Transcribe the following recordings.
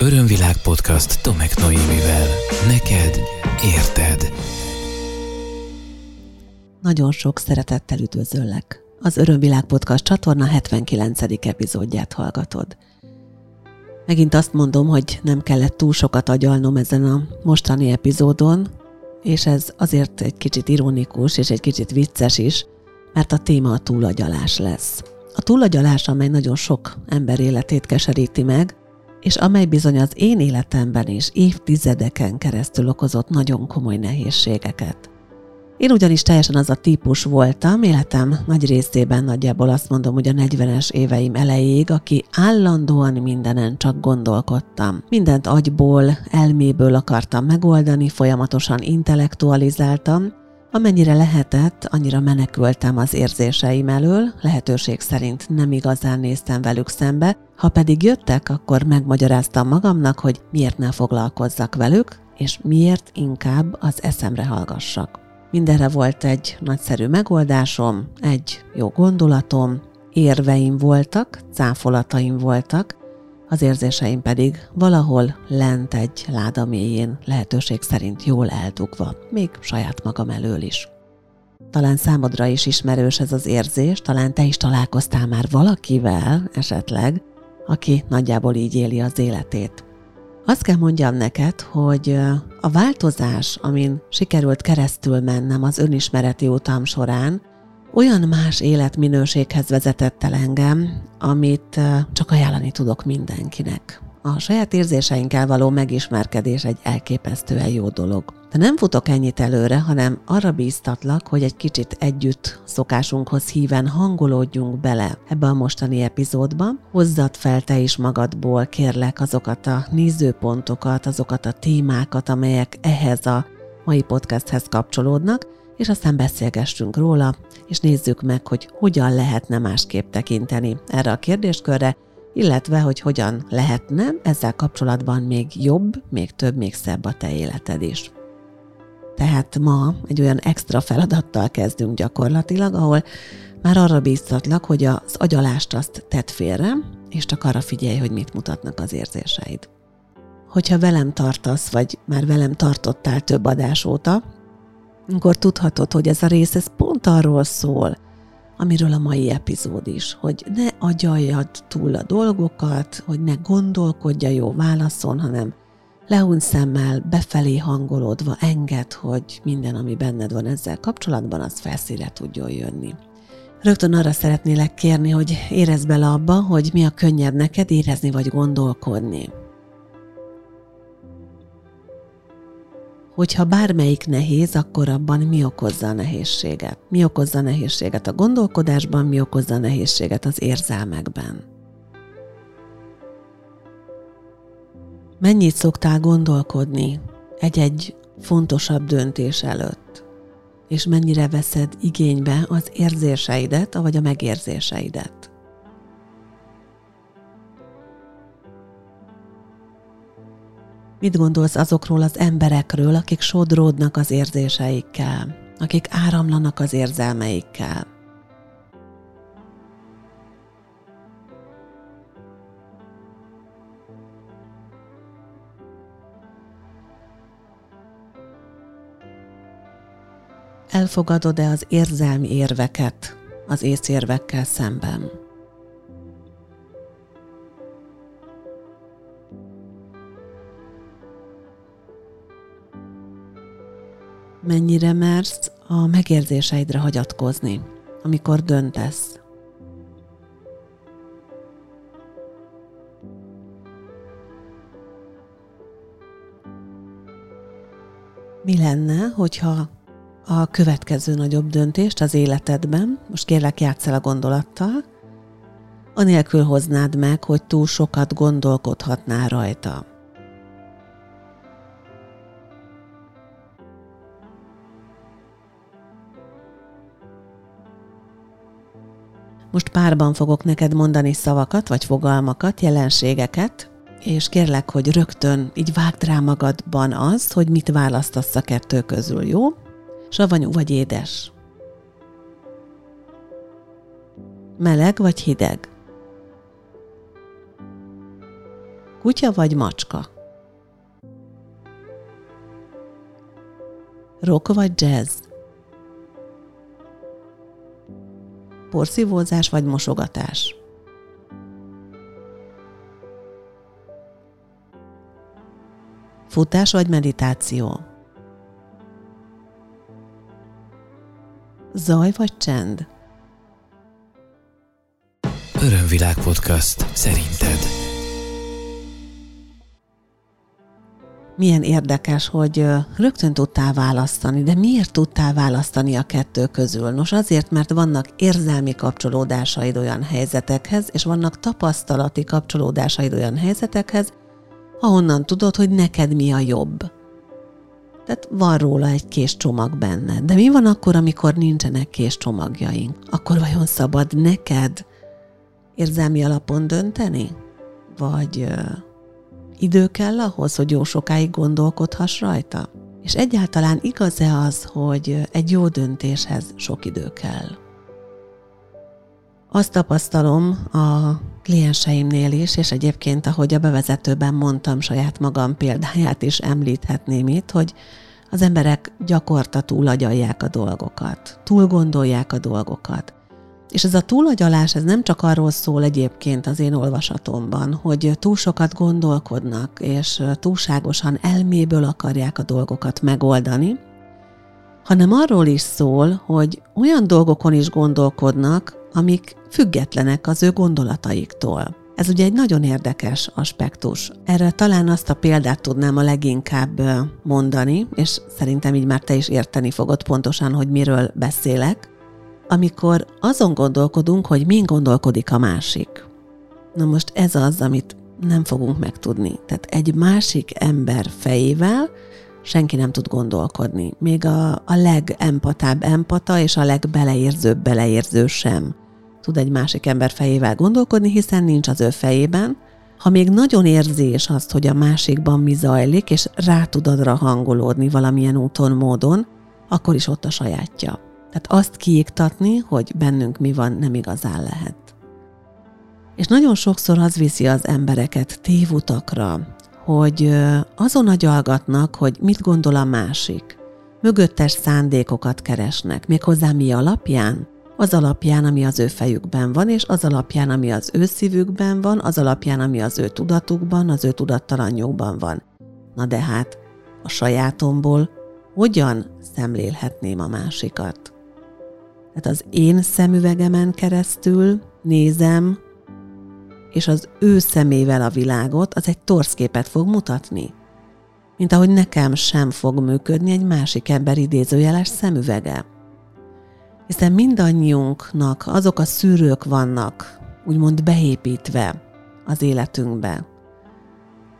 Örömvilág podcast Tomek Noémivel. Neked érted. Nagyon sok szeretettel üdvözöllek. Az Örömvilág podcast csatorna 79. epizódját hallgatod. Megint azt mondom, hogy nem kellett túl sokat agyalnom ezen a mostani epizódon, és ez azért egy kicsit ironikus és egy kicsit vicces is, mert a téma a túlagyalás lesz. A túlagyalás, amely nagyon sok ember életét keseríti meg, és amely bizony az én életemben is évtizedeken keresztül okozott nagyon komoly nehézségeket. Én ugyanis teljesen az a típus voltam, életem nagy részében nagyjából azt mondom, hogy a 40-es éveim elejéig, aki állandóan mindenen csak gondolkodtam. Mindent agyból, elméből akartam megoldani, folyamatosan intellektualizáltam, Amennyire lehetett, annyira menekültem az érzéseim elől, lehetőség szerint nem igazán néztem velük szembe, ha pedig jöttek, akkor megmagyaráztam magamnak, hogy miért ne foglalkozzak velük, és miért inkább az eszemre hallgassak. Mindenre volt egy nagyszerű megoldásom, egy jó gondolatom, érveim voltak, cáfolataim voltak, az érzéseim pedig valahol lent egy láda mélyén, lehetőség szerint jól eldugva, még saját magam elől is. Talán számodra is ismerős ez az érzés, talán te is találkoztál már valakivel esetleg, aki nagyjából így éli az életét. Azt kell mondjam neked, hogy a változás, amin sikerült keresztül mennem az önismereti utam során, olyan más életminőséghez vezetett el engem, amit csak ajánlani tudok mindenkinek. A saját érzéseinkkel való megismerkedés egy elképesztően jó dolog. De nem futok ennyit előre, hanem arra bíztatlak, hogy egy kicsit együtt szokásunkhoz híven hangolódjunk bele ebbe a mostani epizódba. Hozzad fel te is magadból, kérlek, azokat a nézőpontokat, azokat a témákat, amelyek ehhez a mai podcasthez kapcsolódnak, és aztán beszélgessünk róla, és nézzük meg, hogy hogyan lehetne másképp tekinteni erre a kérdéskörre, illetve hogy hogyan lehetne ezzel kapcsolatban még jobb, még több, még szebb a te életed is. Tehát ma egy olyan extra feladattal kezdünk gyakorlatilag, ahol már arra bíztatlak, hogy az agyalást azt tedd félre, és csak arra figyelj, hogy mit mutatnak az érzéseid. Hogyha velem tartasz, vagy már velem tartottál több adás óta, akkor tudhatod, hogy ez a rész ez pont arról szól, amiről a mai epizód is, hogy ne agyaljad túl a dolgokat, hogy ne gondolkodj a jó válaszon, hanem lehuny szemmel, befelé hangolódva enged, hogy minden, ami benned van ezzel kapcsolatban, az felszíre tudjon jönni. Rögtön arra szeretnélek kérni, hogy érezd bele abba, hogy mi a könnyebb neked érezni vagy gondolkodni. Hogyha bármelyik nehéz, akkor abban mi okozza a nehézséget? Mi okozza a nehézséget a gondolkodásban, mi okozza a nehézséget az érzelmekben? Mennyit szoktál gondolkodni egy-egy fontosabb döntés előtt? És mennyire veszed igénybe az érzéseidet, vagy a megérzéseidet? Mit gondolsz azokról az emberekről, akik sodródnak az érzéseikkel, akik áramlanak az érzelmeikkel? Elfogadod-e az érzelmi érveket az észérvekkel szemben? Mennyire mersz a megérzéseidre hagyatkozni, amikor döntesz. Mi lenne, hogyha a következő nagyobb döntést az életedben, most kérlek játsz el a gondolattal, anélkül hoznád meg, hogy túl sokat gondolkodhatnál rajta. Most párban fogok neked mondani szavakat, vagy fogalmakat, jelenségeket, és kérlek, hogy rögtön így vágd rá magadban az, hogy mit választasz a kettő közül, jó? Savanyú vagy édes? Meleg vagy hideg? Kutya vagy macska? Rock vagy jazz? Porszívózás vagy mosogatás? Futás vagy meditáció? Zaj vagy csend? Örömvilág podcast. Szerinted? Milyen érdekes, hogy rögtön tudtál választani, de miért tudtál választani a kettő közül? Nos, azért, mert vannak érzelmi kapcsolódásaid olyan helyzetekhez, és vannak tapasztalati kapcsolódásaid olyan helyzetekhez, ahonnan tudod, hogy neked mi a jobb. Tehát van róla egy kés csomag benne. De mi van akkor, amikor nincsenek kés csomagjaink? Akkor vajon szabad neked érzelmi alapon dönteni? Vagy idő kell ahhoz, hogy jó sokáig gondolkodhass rajta? És egyáltalán igaz-e az, hogy egy jó döntéshez sok idő kell? Azt tapasztalom a klienseimnél is, és egyébként, ahogy a bevezetőben mondtam, saját magam példáját is említhetném itt, hogy az emberek gyakorta túlagyalják a dolgokat, túl gondolják a dolgokat. És ez a túlagyalás, ez nem csak arról szól egyébként az én olvasatomban, hogy túl sokat gondolkodnak, és túlságosan elméből akarják a dolgokat megoldani, hanem arról is szól, hogy olyan dolgokon is gondolkodnak, amik függetlenek az ő gondolataiktól. Ez ugye egy nagyon érdekes aspektus. Erre talán azt a példát tudnám a leginkább mondani, és szerintem így már te is érteni fogod pontosan, hogy miről beszélek, amikor azon gondolkodunk, hogy min gondolkodik a másik. Na most ez az, amit nem fogunk megtudni. Tehát egy másik ember fejével senki nem tud gondolkodni. Még a, a legempatább empata és a legbeleérzőbb beleérző sem tud egy másik ember fejével gondolkodni, hiszen nincs az ő fejében. Ha még nagyon érzés azt, hogy a másikban mi zajlik, és rá tud adra hangolódni valamilyen úton, módon, akkor is ott a sajátja. Tehát azt kiiktatni, hogy bennünk mi van, nem igazán lehet. És nagyon sokszor az viszi az embereket tévutakra, hogy azon agyalgatnak, hogy mit gondol a másik. Mögöttes szándékokat keresnek, méghozzá mi alapján? Az alapján, ami az ő fejükben van, és az alapján, ami az ő szívükben van, az alapján, ami az ő tudatukban, az ő tudattalanjukban van. Na de hát, a sajátomból hogyan szemlélhetném a másikat? Tehát az én szemüvegemen keresztül nézem, és az ő szemével a világot, az egy torszképet fog mutatni. Mint ahogy nekem sem fog működni egy másik ember idézőjeles szemüvege. Hiszen mindannyiunknak azok a szűrők vannak, úgymond beépítve az életünkbe,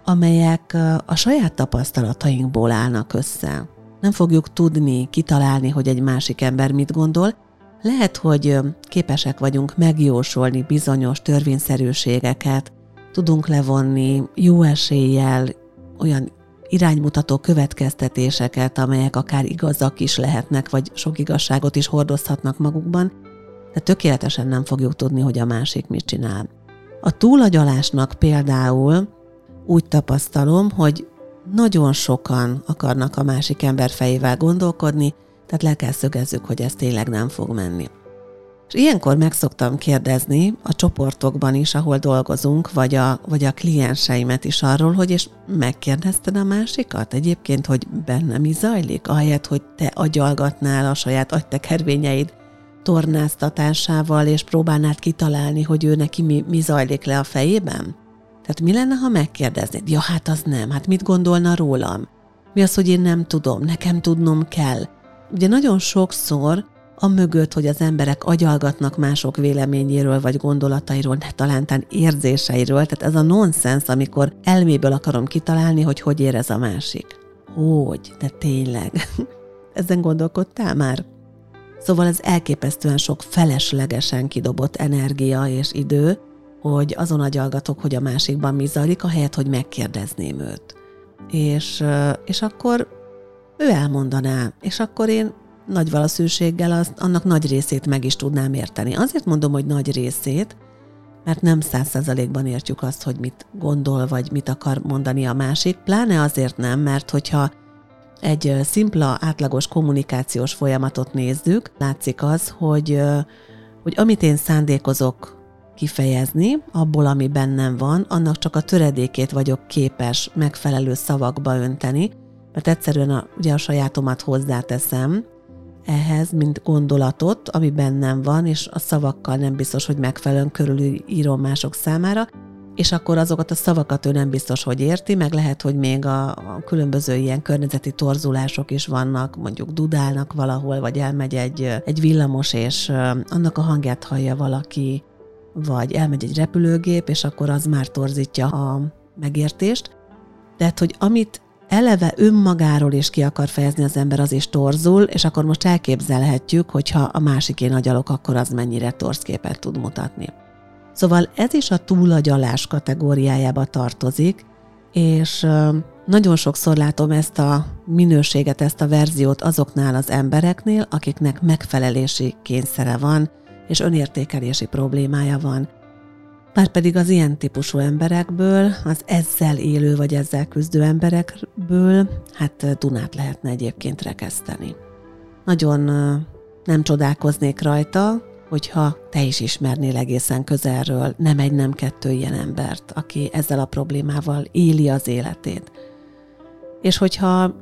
amelyek a saját tapasztalatainkból állnak össze. Nem fogjuk tudni kitalálni, hogy egy másik ember mit gondol, lehet, hogy képesek vagyunk megjósolni bizonyos törvényszerűségeket, tudunk levonni jó eséllyel olyan iránymutató következtetéseket, amelyek akár igazak is lehetnek, vagy sok igazságot is hordozhatnak magukban, de tökéletesen nem fogjuk tudni, hogy a másik mit csinál. A túlagyalásnak például úgy tapasztalom, hogy nagyon sokan akarnak a másik ember fejével gondolkodni, tehát le kell szögezzük, hogy ez tényleg nem fog menni. És ilyenkor meg szoktam kérdezni a csoportokban is, ahol dolgozunk, vagy a, vagy a klienseimet is arról, hogy és megkérdezted a másikat egyébként, hogy benne mi zajlik, ahelyett, hogy te agyalgatnál a saját agytekervényeid tornáztatásával, és próbálnád kitalálni, hogy ő neki mi, mi zajlik le a fejében? Tehát mi lenne, ha megkérdeznéd? Ja, hát az nem, hát mit gondolna rólam? Mi az, hogy én nem tudom, nekem tudnom kell? Ugye nagyon sokszor a mögött, hogy az emberek agyalgatnak mások véleményéről vagy gondolatairól, ne talántán érzéseiről, tehát ez a nonsens, amikor elméből akarom kitalálni, hogy hogy érez a másik. Hogy? De tényleg. Ezen gondolkodtál már? Szóval ez elképesztően sok feleslegesen kidobott energia és idő, hogy azon agyalgatok, hogy a másikban mi zajlik, ahelyett, hogy megkérdezném őt. És, és akkor ő elmondaná, és akkor én nagy valószínűséggel az, annak nagy részét meg is tudnám érteni. Azért mondom, hogy nagy részét, mert nem száz százalékban értjük azt, hogy mit gondol, vagy mit akar mondani a másik, pláne azért nem, mert hogyha egy szimpla, átlagos kommunikációs folyamatot nézzük, látszik az, hogy, hogy amit én szándékozok kifejezni, abból, ami bennem van, annak csak a töredékét vagyok képes megfelelő szavakba önteni, mert egyszerűen a, ugye a sajátomat hozzáteszem ehhez, mint gondolatot, ami bennem van, és a szavakkal nem biztos, hogy megfelelően körülírom mások számára, és akkor azokat a szavakat ő nem biztos, hogy érti, meg lehet, hogy még a, a különböző ilyen környezeti torzulások is vannak, mondjuk dudálnak valahol, vagy elmegy egy, egy villamos, és annak a hangját hallja valaki, vagy elmegy egy repülőgép, és akkor az már torzítja a megértést. Tehát, hogy amit eleve önmagáról is ki akar fejezni az ember, az is torzul, és akkor most elképzelhetjük, hogyha a másiké agyalok, akkor az mennyire torz képet tud mutatni. Szóval ez is a túlagyalás kategóriájába tartozik, és nagyon sokszor látom ezt a minőséget, ezt a verziót azoknál az embereknél, akiknek megfelelési kényszere van, és önértékelési problémája van. Pedig az ilyen típusú emberekből, az ezzel élő vagy ezzel küzdő emberekből, hát Dunát lehetne egyébként rekeszteni. Nagyon nem csodálkoznék rajta, hogyha te is ismernél egészen közelről nem egy, nem kettő ilyen embert, aki ezzel a problémával éli az életét. És hogyha,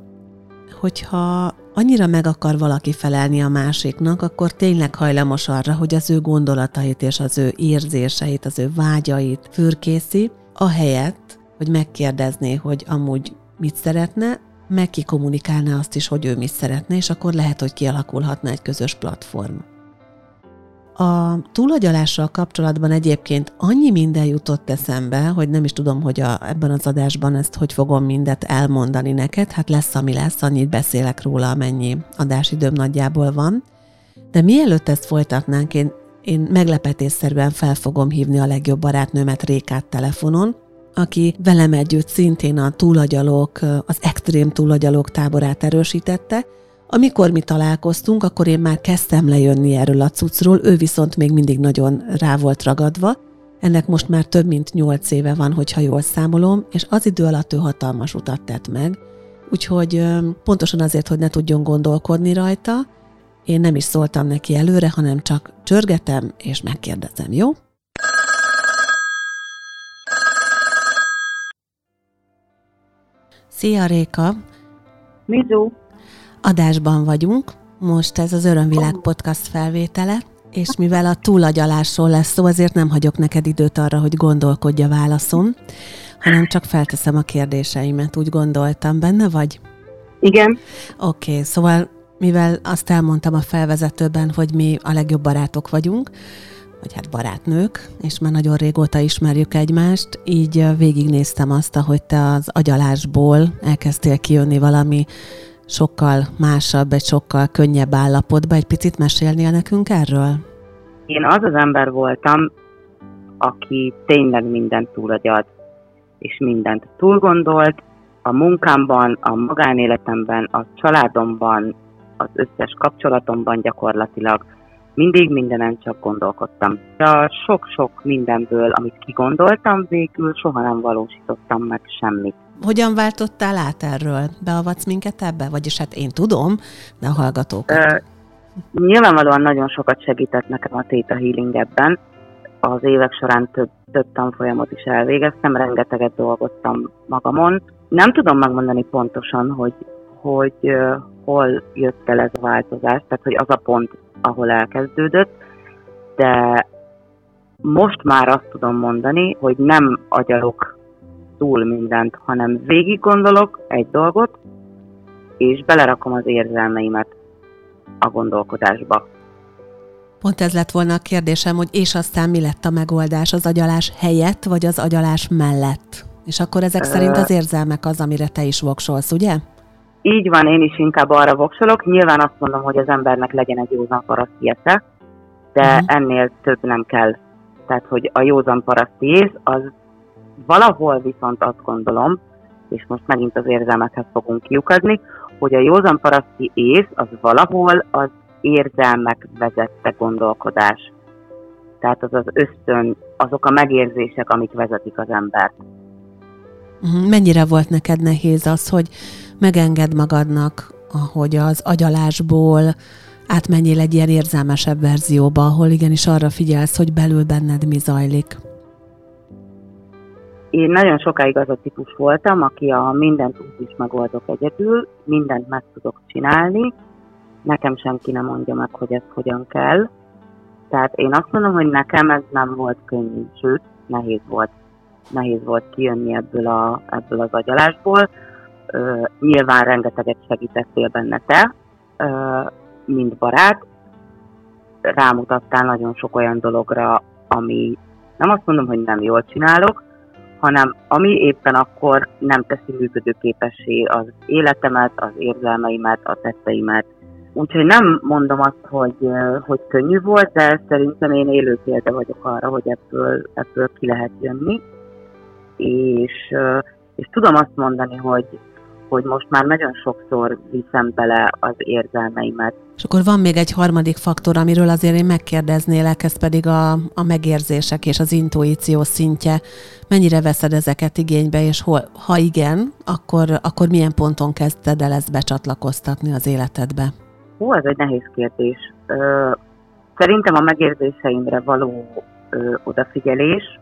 hogyha annyira meg akar valaki felelni a másiknak, akkor tényleg hajlamos arra, hogy az ő gondolatait és az ő érzéseit, az ő vágyait fürkészi, ahelyett, hogy megkérdezné, hogy amúgy mit szeretne, meg kommunikálná azt is, hogy ő mit szeretne, és akkor lehet, hogy kialakulhatna egy közös platform. A túlagyalással kapcsolatban egyébként annyi minden jutott eszembe, hogy nem is tudom, hogy a, ebben az adásban ezt hogy fogom mindet elmondani neked. Hát lesz, ami lesz, annyit beszélek róla, amennyi adásidőm nagyjából van. De mielőtt ezt folytatnánk, én, én meglepetésszerűen fel fogom hívni a legjobb barátnőmet Rékát telefonon, aki velem együtt szintén a túlagyalók, az extrém túlagyalók táborát erősítette, amikor mi találkoztunk, akkor én már kezdtem lejönni erről a cuccról, ő viszont még mindig nagyon rá volt ragadva. Ennek most már több mint nyolc éve van, hogyha jól számolom, és az idő alatt ő hatalmas utat tett meg. Úgyhogy pontosan azért, hogy ne tudjon gondolkodni rajta, én nem is szóltam neki előre, hanem csak csörgetem és megkérdezem, jó? Szia Réka! Mizu! Adásban vagyunk, most ez az Örömvilág podcast felvétele, és mivel a túlagyalásról lesz szó, azért nem hagyok neked időt arra, hogy gondolkodj a válaszom, hanem csak felteszem a kérdéseimet, úgy gondoltam. Benne vagy? Igen. Oké, okay, szóval mivel azt elmondtam a felvezetőben, hogy mi a legjobb barátok vagyunk, vagy hát barátnők, és már nagyon régóta ismerjük egymást, így végignéztem azt, ahogy te az agyalásból elkezdtél kijönni valami sokkal másabb, egy sokkal könnyebb állapotba. Egy picit mesélnél nekünk erről? Én az az ember voltam, aki tényleg mindent túlagyad, és mindent túlgondolt, a munkámban, a magánéletemben, a családomban, az összes kapcsolatomban gyakorlatilag mindig mindenen csak gondolkodtam. A sok-sok mindenből, amit kigondoltam, végül soha nem valósítottam meg semmit. Hogyan váltottál át erről? Beavatsz minket ebbe? Vagyis hát én tudom, de a hallgatók. Uh, nyilvánvalóan nagyon sokat segített nekem a Theta Healing ebben. Az évek során több, több tanfolyamot is elvégeztem, rengeteget dolgoztam magamon. Nem tudom megmondani pontosan, hogy, hogy hol jött el ez a változás, tehát hogy az a pont, ahol elkezdődött, de most már azt tudom mondani, hogy nem agyalok túl mindent, hanem végig gondolok egy dolgot, és belerakom az érzelmeimet a gondolkodásba. Pont ez lett volna a kérdésem, hogy és aztán mi lett a megoldás, az agyalás helyett, vagy az agyalás mellett? És akkor ezek Ö... szerint az érzelmek az, amire te is voksolsz, ugye? Így van, én is inkább arra voksolok. Nyilván azt mondom, hogy az embernek legyen egy józan paraszti esze, de uh-huh. ennél több nem kell. Tehát, hogy a józan paraszti ész az Valahol viszont azt gondolom, és most megint az érzelmekhez fogunk kiukadni, hogy a józan paraszti ész az valahol az érzelmek vezette gondolkodás. Tehát az az ösztön azok a megérzések, amik vezetik az embert. Mhm. Mennyire volt neked nehéz az, hogy megenged magadnak, hogy az agyalásból átmenjél egy ilyen érzelmesebb verzióba, ahol igenis arra figyelsz, hogy belül benned mi zajlik? Én nagyon sokáig az a típus voltam, aki a mindent úgy is megoldok egyedül, mindent meg tudok csinálni, nekem senki nem mondja meg, hogy ez hogyan kell. Tehát én azt mondom, hogy nekem ez nem volt könnyű, sőt, nehéz volt. Nehéz volt kijönni ebből, a, ebből az agyalásból. Uh, nyilván rengeteget segítettél benne te, uh, mint barát. Rámutattál nagyon sok olyan dologra, ami nem azt mondom, hogy nem jól csinálok, hanem ami éppen akkor nem teszi működőképessé az életemet, az érzelmeimet, a tetteimet. Úgyhogy nem mondom azt, hogy, hogy könnyű volt, de szerintem én élő példa vagyok arra, hogy ebből, ebből ki lehet jönni. És, és tudom azt mondani, hogy, hogy most már nagyon sokszor viszem bele az érzelmeimet. És akkor van még egy harmadik faktor, amiről azért én megkérdeznélek, ez pedig a, a megérzések és az intuíció szintje. Mennyire veszed ezeket igénybe, és hol, ha igen, akkor, akkor milyen ponton kezdted el ezt becsatlakoztatni az életedbe? Hú, ez egy nehéz kérdés. Ö, szerintem a megérzéseimre való ö, odafigyelés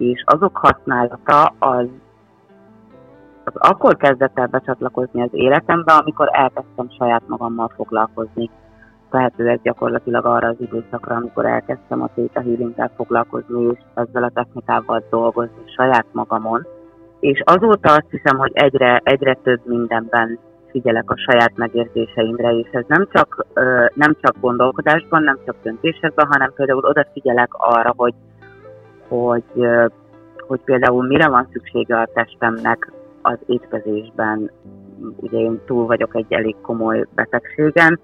és azok használata az az akkor kezdett el becsatlakozni az életembe, amikor elkezdtem saját magammal foglalkozni. Tehető ez gyakorlatilag arra az időszakra, amikor elkezdtem a Theta healing foglalkozni, és ezzel a technikával dolgozni saját magamon. És azóta azt hiszem, hogy egyre, egyre több mindenben figyelek a saját megérzéseimre, és ez nem csak, nem csak gondolkodásban, nem csak döntésekben, hanem például odafigyelek arra, hogy, hogy, hogy például mire van szüksége a testemnek, az étkezésben, ugye én túl vagyok egy elég komoly betegségen,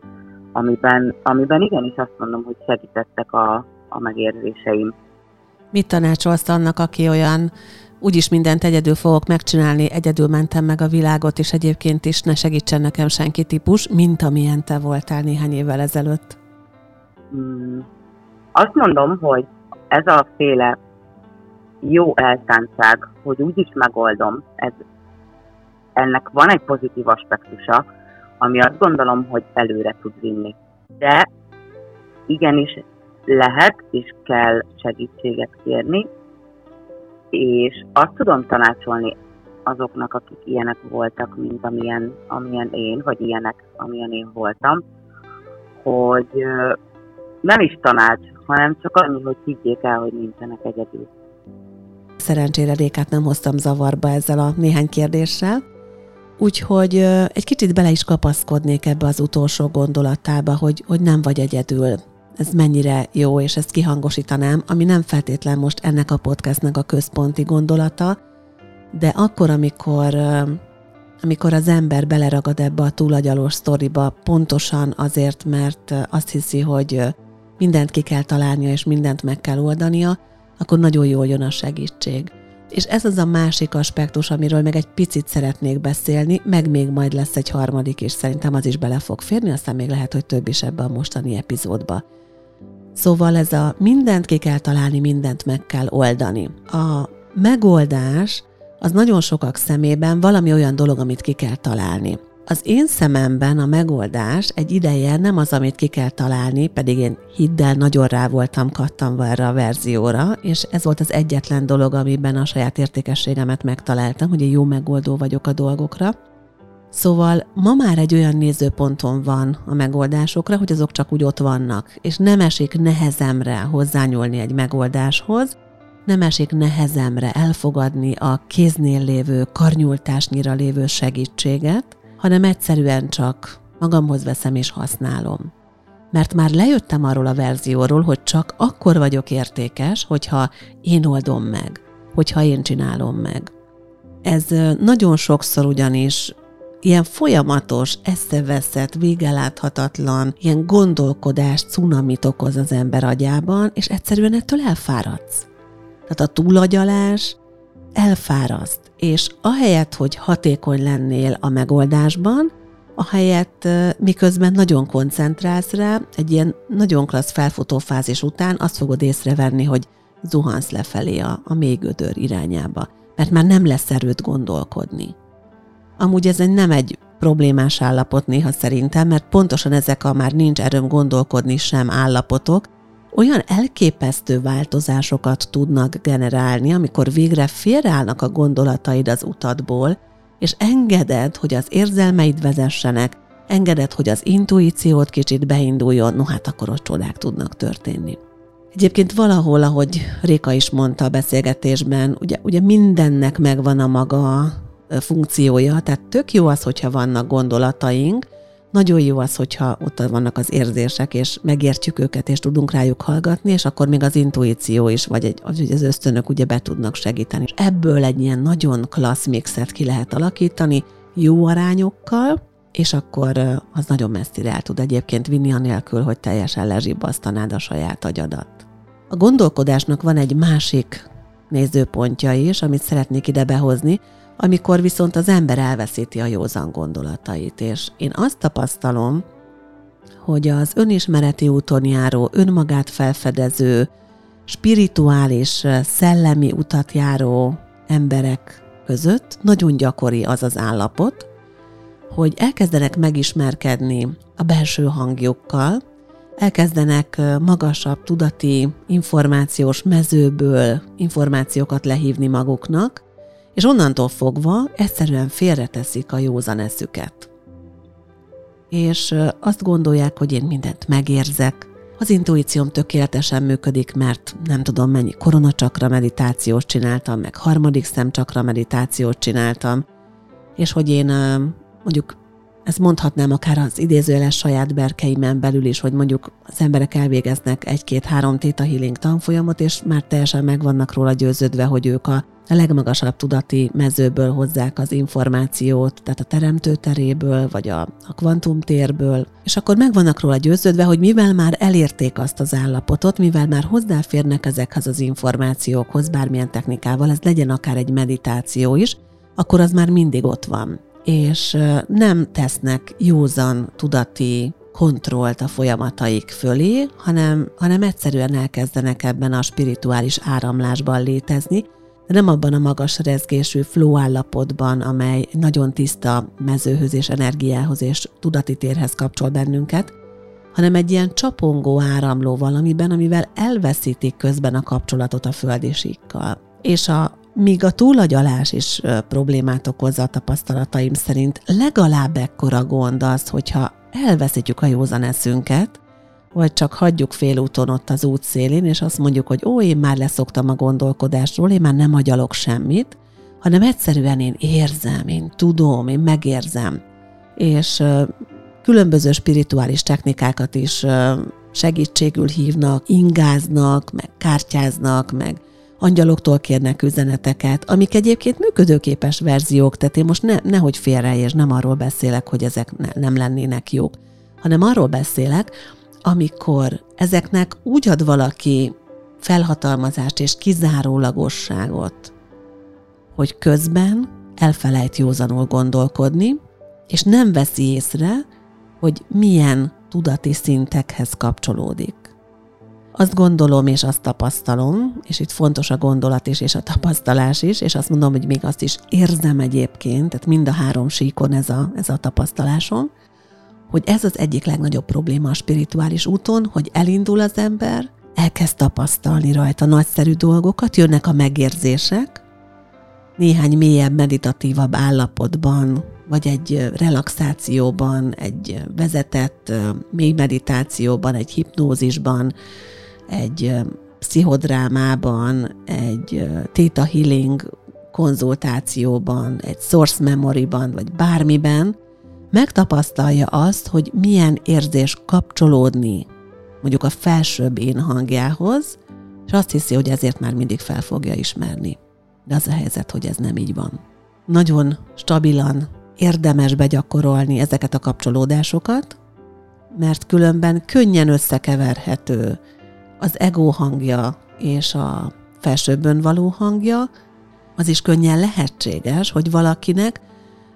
amiben, amiben igenis azt mondom, hogy segítettek a, a megérzéseim. Mit tanácsolsz annak, aki olyan úgyis mindent egyedül fogok megcsinálni, egyedül mentem meg a világot, és egyébként is ne segítsen nekem senki típus, mint amilyen te voltál néhány évvel ezelőtt? Hmm. Azt mondom, hogy ez a féle jó elszántság, hogy úgyis megoldom, ez ennek van egy pozitív aspektusa, ami azt gondolom, hogy előre tud vinni. De igenis lehet és kell segítséget kérni, és azt tudom tanácsolni azoknak, akik ilyenek voltak, mint amilyen, amilyen én, vagy ilyenek, amilyen én voltam, hogy nem is tanács, hanem csak annyi, hogy higgyék el, hogy nincsenek egyedül. Szerencsére Rékát nem hoztam zavarba ezzel a néhány kérdéssel. Úgyhogy egy kicsit bele is kapaszkodnék ebbe az utolsó gondolatába, hogy, hogy nem vagy egyedül. Ez mennyire jó, és ezt kihangosítanám, ami nem feltétlen most ennek a podcastnak a központi gondolata, de akkor, amikor, amikor az ember beleragad ebbe a túlagyalós sztoriba, pontosan azért, mert azt hiszi, hogy mindent ki kell találnia, és mindent meg kell oldania, akkor nagyon jól jön a segítség. És ez az a másik aspektus, amiről meg egy picit szeretnék beszélni, meg még majd lesz egy harmadik, és szerintem az is bele fog férni, aztán még lehet, hogy több is ebbe a mostani epizódba. Szóval ez a mindent ki kell találni, mindent meg kell oldani. A megoldás az nagyon sokak szemében valami olyan dolog, amit ki kell találni. Az én szememben a megoldás egy ideje nem az, amit ki kell találni, pedig én hiddel nagyon rá voltam kattanva erre a verzióra, és ez volt az egyetlen dolog, amiben a saját értékességemet megtaláltam, hogy egy jó megoldó vagyok a dolgokra. Szóval ma már egy olyan nézőponton van a megoldásokra, hogy azok csak úgy ott vannak, és nem esik nehezemre hozzányúlni egy megoldáshoz, nem esik nehezemre elfogadni a kéznél lévő, karnyultásnyira lévő segítséget, hanem egyszerűen csak magamhoz veszem és használom. Mert már lejöttem arról a verzióról, hogy csak akkor vagyok értékes, hogyha én oldom meg, hogyha én csinálom meg. Ez nagyon sokszor ugyanis ilyen folyamatos, eszeveszett, végeláthatatlan, ilyen gondolkodás, cunamit okoz az ember agyában, és egyszerűen ettől elfáradsz. Tehát a túlagyalás elfáraszt, és ahelyett, hogy hatékony lennél a megoldásban, ahelyett miközben nagyon koncentrálsz rá, egy ilyen nagyon klassz felfutó fázis után azt fogod észrevenni, hogy zuhansz lefelé a, a mély gödör irányába, mert már nem lesz erőt gondolkodni. Amúgy ez egy nem egy problémás állapot néha szerintem, mert pontosan ezek a már nincs erőm gondolkodni sem állapotok, olyan elképesztő változásokat tudnak generálni, amikor végre félreállnak a gondolataid az utadból, és engeded, hogy az érzelmeid vezessenek, engeded, hogy az intuíciót kicsit beinduljon, no hát akkor ott csodák tudnak történni. Egyébként valahol, ahogy Réka is mondta a beszélgetésben, ugye, ugye mindennek megvan a maga funkciója, tehát tök jó az, hogyha vannak gondolataink, nagyon jó az, hogyha ott vannak az érzések, és megértjük őket, és tudunk rájuk hallgatni, és akkor még az intuíció is, vagy egy, az ösztönök ugye be tudnak segíteni. És ebből egy ilyen nagyon klassz mixet ki lehet alakítani, jó arányokkal, és akkor az nagyon messzire el tud egyébként vinni, anélkül, hogy teljesen lezsibbasztanád a saját agyadat. A gondolkodásnak van egy másik nézőpontja is, amit szeretnék ide behozni, amikor viszont az ember elveszíti a józan gondolatait. És én azt tapasztalom, hogy az önismereti úton járó, önmagát felfedező, spirituális, szellemi utat járó emberek között nagyon gyakori az az állapot, hogy elkezdenek megismerkedni a belső hangjukkal, elkezdenek magasabb tudati információs mezőből információkat lehívni maguknak, és onnantól fogva egyszerűen félreteszik a józan eszüket. És azt gondolják, hogy én mindent megérzek, az intuícióm tökéletesen működik, mert nem tudom mennyi koronacsakra meditációt csináltam, meg harmadik szemcsakra meditációt csináltam, és hogy én mondjuk ezt mondhatnám akár az idézőjeles saját berkeimen belül is, hogy mondjuk az emberek elvégeznek egy-két-három Theta Healing tanfolyamot, és már teljesen meg vannak róla győződve, hogy ők a legmagasabb tudati mezőből hozzák az információt, tehát a teremtő teréből, vagy a, a kvantumtérből, és akkor meg vannak róla győződve, hogy mivel már elérték azt az állapotot, mivel már hozzáférnek ezekhez az információkhoz bármilyen technikával, ez legyen akár egy meditáció is, akkor az már mindig ott van. És nem tesznek józan tudati kontrollt a folyamataik fölé, hanem, hanem egyszerűen elkezdenek ebben a spirituális áramlásban létezni, de nem abban a magas rezgésű flow állapotban, amely nagyon tiszta mezőhöz és energiához és tudati térhez kapcsol bennünket, hanem egy ilyen csapongó áramló valamiben, amivel elveszítik közben a kapcsolatot a földisíkkal. És a, míg a túlagyalás is problémát okozza a tapasztalataim szerint, legalább ekkora gond az, hogyha elveszítjük a józan eszünket, vagy csak hagyjuk félúton ott az út szélén, és azt mondjuk, hogy ó, én már leszoktam a gondolkodásról, én már nem agyalok semmit, hanem egyszerűen én érzem, én tudom, én megérzem. És különböző spirituális technikákat is segítségül hívnak, ingáznak, meg kártyáznak, meg angyaloktól kérnek üzeneteket, amik egyébként működőképes verziók, tehát én most ne, nehogy félre, és nem arról beszélek, hogy ezek ne, nem lennének jók, hanem arról beszélek, amikor ezeknek úgy ad valaki felhatalmazást és kizárólagosságot, hogy közben elfelejt józanul gondolkodni, és nem veszi észre, hogy milyen tudati szintekhez kapcsolódik. Azt gondolom és azt tapasztalom, és itt fontos a gondolat is és a tapasztalás is, és azt mondom, hogy még azt is érzem egyébként, tehát mind a három síkon ez a, ez a tapasztalásom, hogy ez az egyik legnagyobb probléma a spirituális úton, hogy elindul az ember, elkezd tapasztalni rajta nagyszerű dolgokat, jönnek a megérzések, néhány mélyebb, meditatívabb állapotban, vagy egy relaxációban, egy vezetett mély meditációban, egy hipnózisban, egy pszichodrámában, egy theta healing konzultációban, egy source memory-ban, vagy bármiben, megtapasztalja azt, hogy milyen érzés kapcsolódni mondjuk a felsőbb én hangjához, és azt hiszi, hogy ezért már mindig fel fogja ismerni. De az a helyzet, hogy ez nem így van. Nagyon stabilan érdemes begyakorolni ezeket a kapcsolódásokat, mert különben könnyen összekeverhető az ego hangja és a felsőbbön való hangja, az is könnyen lehetséges, hogy valakinek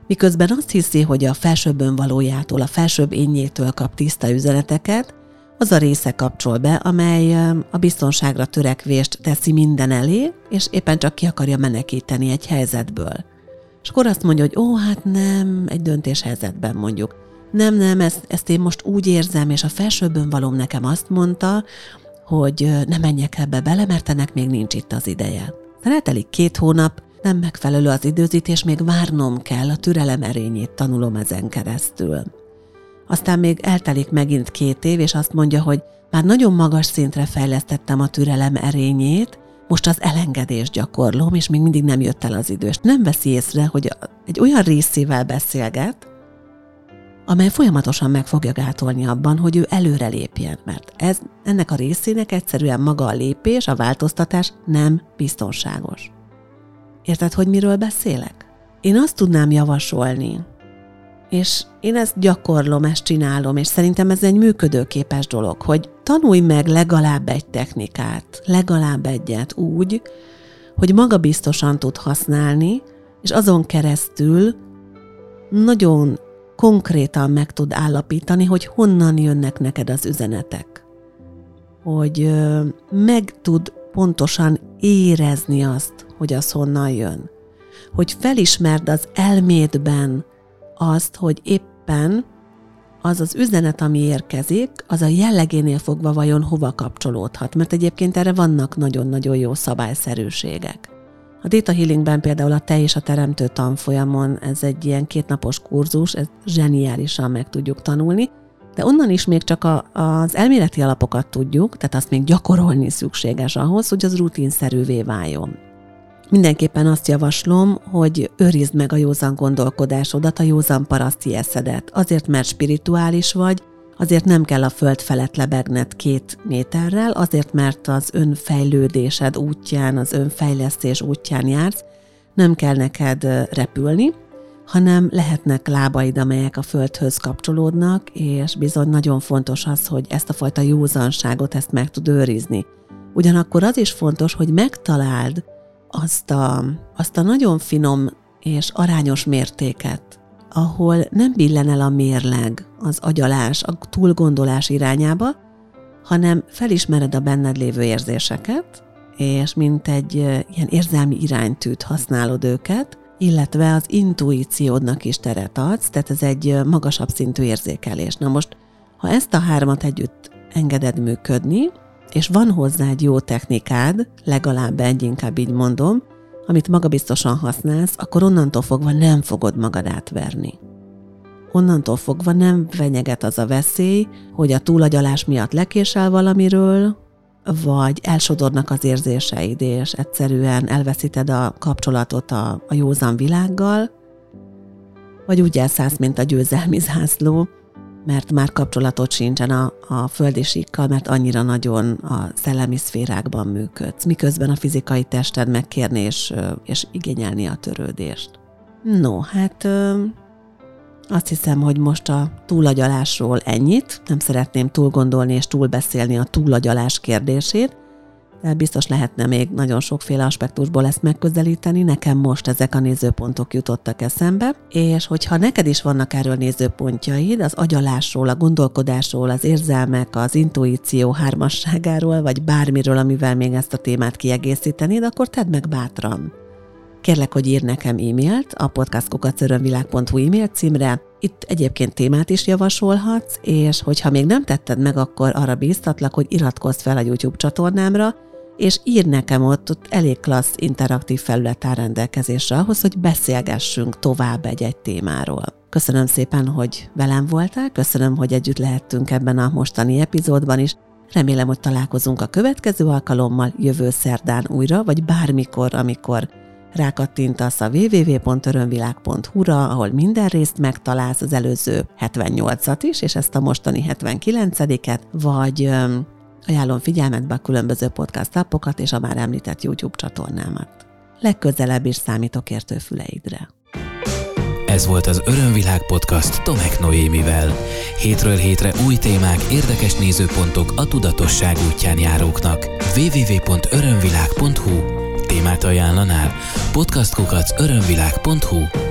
miközben azt hiszi, hogy a felsőbbön valójától, a felsőbb énjétől kap tiszta üzeneteket, az a része kapcsol be, amely a biztonságra törekvést teszi minden elé, és éppen csak ki akarja menekíteni egy helyzetből. És akkor azt mondja, hogy ó, hát nem, egy döntéshelyzetben mondjuk. Nem, nem, ezt, ezt én most úgy érzem, és a felsőbben valóm nekem azt mondta, hogy ne menjek ebbe bele, mert ennek még nincs itt az ideje. De eltelik két hónap, nem megfelelő az időzítés, még várnom kell, a türelem erényét tanulom ezen keresztül. Aztán még eltelik megint két év, és azt mondja, hogy már nagyon magas szintre fejlesztettem a türelem erényét, most az elengedés gyakorlom, és még mindig nem jött el az idő. És nem veszi észre, hogy egy olyan részével beszélget, amely folyamatosan meg fogja gátolni abban, hogy ő előre lépjen, mert ez, ennek a részének egyszerűen maga a lépés, a változtatás nem biztonságos. Érted, hogy miről beszélek? Én azt tudnám javasolni, és én ezt gyakorlom, ezt csinálom, és szerintem ez egy működőképes dolog, hogy tanulj meg legalább egy technikát, legalább egyet úgy, hogy magabiztosan tud használni, és azon keresztül nagyon konkrétan meg tud állapítani, hogy honnan jönnek neked az üzenetek. Hogy meg tud pontosan érezni azt, hogy az honnan jön. Hogy felismerd az elmédben azt, hogy éppen az az üzenet, ami érkezik, az a jellegénél fogva vajon hova kapcsolódhat, mert egyébként erre vannak nagyon-nagyon jó szabályszerűségek. A Data Healingben például a Te és a Teremtő tanfolyamon ez egy ilyen kétnapos kurzus, ez zseniálisan meg tudjuk tanulni, de onnan is még csak a, az elméleti alapokat tudjuk, tehát azt még gyakorolni szükséges ahhoz, hogy az rutinszerűvé váljon. Mindenképpen azt javaslom, hogy őrizd meg a józan gondolkodásodat, a józan paraszti eszedet. Azért, mert spirituális vagy, azért nem kell a föld felett lebegned két méterrel, azért, mert az önfejlődésed útján, az önfejlesztés útján jársz, nem kell neked repülni, hanem lehetnek lábaid, amelyek a földhöz kapcsolódnak, és bizony nagyon fontos az, hogy ezt a fajta józanságot ezt meg tud őrizni. Ugyanakkor az is fontos, hogy megtaláld azt a, azt a nagyon finom és arányos mértéket, ahol nem billen el a mérleg, az agyalás, a túlgondolás irányába, hanem felismered a benned lévő érzéseket, és mint egy ilyen érzelmi iránytűt használod őket, illetve az intuíciódnak is teret adsz, tehát ez egy magasabb szintű érzékelés. Na most, ha ezt a hármat együtt engeded működni, és van hozzá egy jó technikád, legalább egy, inkább így mondom, amit magabiztosan használsz, akkor onnantól fogva nem fogod magad átverni. Onnantól fogva nem fenyeget az a veszély, hogy a túlagyalás miatt lekésel valamiről, vagy elsodornak az érzéseid, és egyszerűen elveszíted a kapcsolatot a, a józan világgal, vagy úgy elszállsz, mint a győzelmi zászló, mert már kapcsolatot sincsen a, a földi síkkal, mert annyira nagyon a szellemi szférákban működsz, miközben a fizikai tested megkérni és, és igényelni a törődést. No, hát azt hiszem, hogy most a túlagyalásról ennyit. Nem szeretném túlgondolni és túlbeszélni a túlagyalás kérdését, de biztos lehetne még nagyon sokféle aspektusból ezt megközelíteni, nekem most ezek a nézőpontok jutottak eszembe, és hogyha neked is vannak erről nézőpontjaid, az agyalásról, a gondolkodásról, az érzelmek, az intuíció hármasságáról, vagy bármiről, amivel még ezt a témát kiegészítenéd, akkor tedd meg bátran. Kérlek, hogy ír nekem e-mailt a podcastkukacörönvilág.hu e-mail címre. Itt egyébként témát is javasolhatsz, és hogyha még nem tetted meg, akkor arra bíztatlak, hogy iratkozz fel a YouTube csatornámra, és ír nekem ott, ott elég klassz interaktív felület áll rendelkezésre ahhoz, hogy beszélgessünk tovább egy-egy témáról. Köszönöm szépen, hogy velem voltál, köszönöm, hogy együtt lehettünk ebben a mostani epizódban is. Remélem, hogy találkozunk a következő alkalommal jövő szerdán újra, vagy bármikor, amikor rákattintasz a www.örömvilág.hu-ra, ahol minden részt megtalálsz, az előző 78-at is, és ezt a mostani 79-et, vagy Ajánlom figyelmetbe a különböző podcast appokat és a már említett YouTube csatornámat. Legközelebb is számítok értő füleidre. Ez volt az Örömvilág podcast Tomek Noémivel. Hétről hétre új témák, érdekes nézőpontok a tudatosság útján járóknak. www.örömvilág.hu Témát ajánlanál? Podcastkukac örömvilág.hu